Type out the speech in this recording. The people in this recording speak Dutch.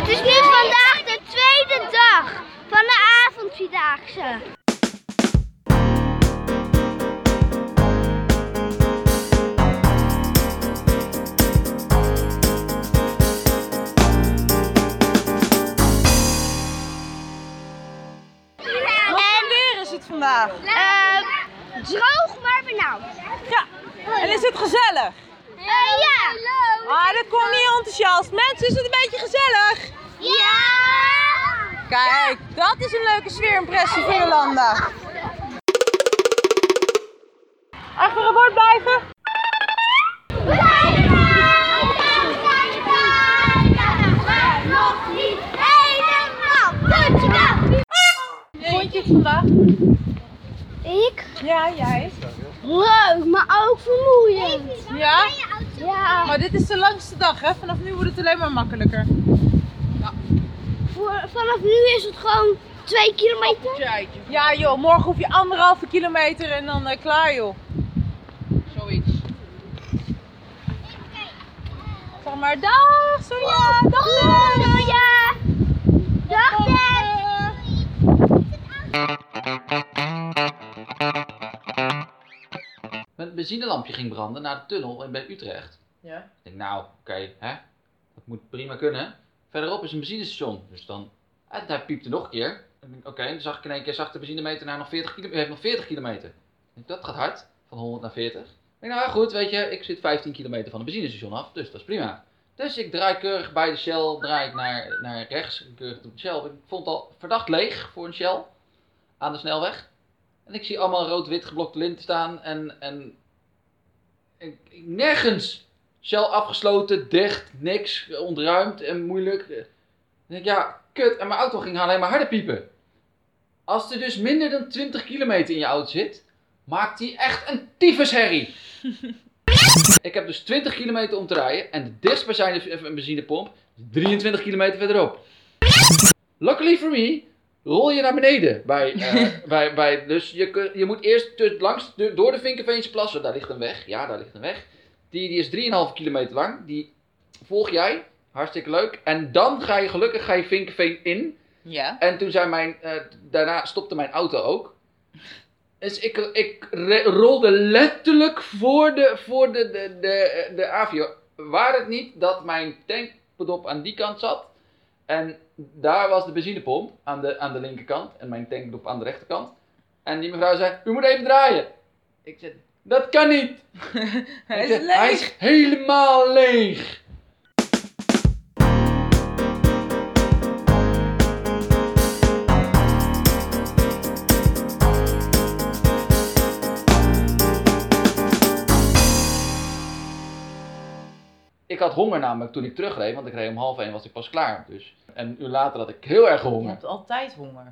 Het is nu vandaag de tweede dag van de avondvierdaagse. Vandaag? En droog maar benauwd. Ja. En is het gezellig? Eh, ja. Ah, dat komt niet enthousiast. Mensen, is het een beetje gezellig? Ja. Kijk, dat is een leuke sfeerimpressie voor Jolanda. Achter het bord blijven. Vond je het vandaag? Ik? Ja, jij. Leuk, maar ook vermoeiend. Ja? Ja. Maar dit is de langste dag, hè? Vanaf nu wordt het alleen maar makkelijker. Voor, vanaf nu is het gewoon twee kilometer. Ja joh, morgen hoef je anderhalve kilometer en dan eh, klaar joh. Zoiets. Zeg maar dag Sonja, dag. Sonja. Mijn benzinelampje ging branden naar de tunnel bij Utrecht. Ja. Ik denk, nou, oké, hè, dat moet prima kunnen. Verderop is een benzinestation, dus dan, en daar piepte nog een keer. Oké, dan zag ik in één keer, zag de benzinemeter naar nog 40 kilometer, heeft nog 40 kilometer. Ik denk, dat gaat hard, van 100 naar 40. Ik denk, nou goed, weet je, ik zit 15 kilometer van de benzinestation af, dus dat is prima. Dus ik draai keurig bij de Shell, draai ik naar, naar rechts, keurig op de Shell. Ik vond het al verdacht leeg voor een Shell, aan de snelweg. En ik zie allemaal rood-wit geblokte linten staan en, en nergens Shell afgesloten, dicht, niks, ontruimd en moeilijk. Dan denk ik, ja, kut. En mijn auto ging alleen maar harder piepen. Als er dus minder dan 20 kilometer in je auto zit, maakt hij echt een tyfusherrie. ik heb dus 20 kilometer om te rijden en de dichtstbijzijnde benzinepomp is 23 kilometer verderop. Luckily for me, rol je naar beneden. Bij, eh, bij, bij, dus je, kun- je moet eerst langs, door de Vinkenveense plassen, daar ligt een weg. Ja, daar ligt een weg. Die, die is 3,5 kilometer lang. Die volg jij. Hartstikke leuk. En dan ga je gelukkig ga je Vinkenveen in. Ja. En toen zei mijn, eh, daarna stopte mijn auto ook. Dus ik, ik rolde letterlijk voor de, voor de, de, de, de avio. Waar het niet dat mijn tankpedop aan die kant zat. En daar was de benzinepomp aan de, aan de linkerkant. En mijn tankpedop aan de rechterkant. En die mevrouw zei, u moet even draaien. Ik zei, dat kan niet. Hij is zei, Hij is helemaal leeg. Ik had honger namelijk toen ik terugreed, want ik reed om half één was ik pas klaar. Dus. En een uur later had ik heel erg Je honger. hebt altijd honger.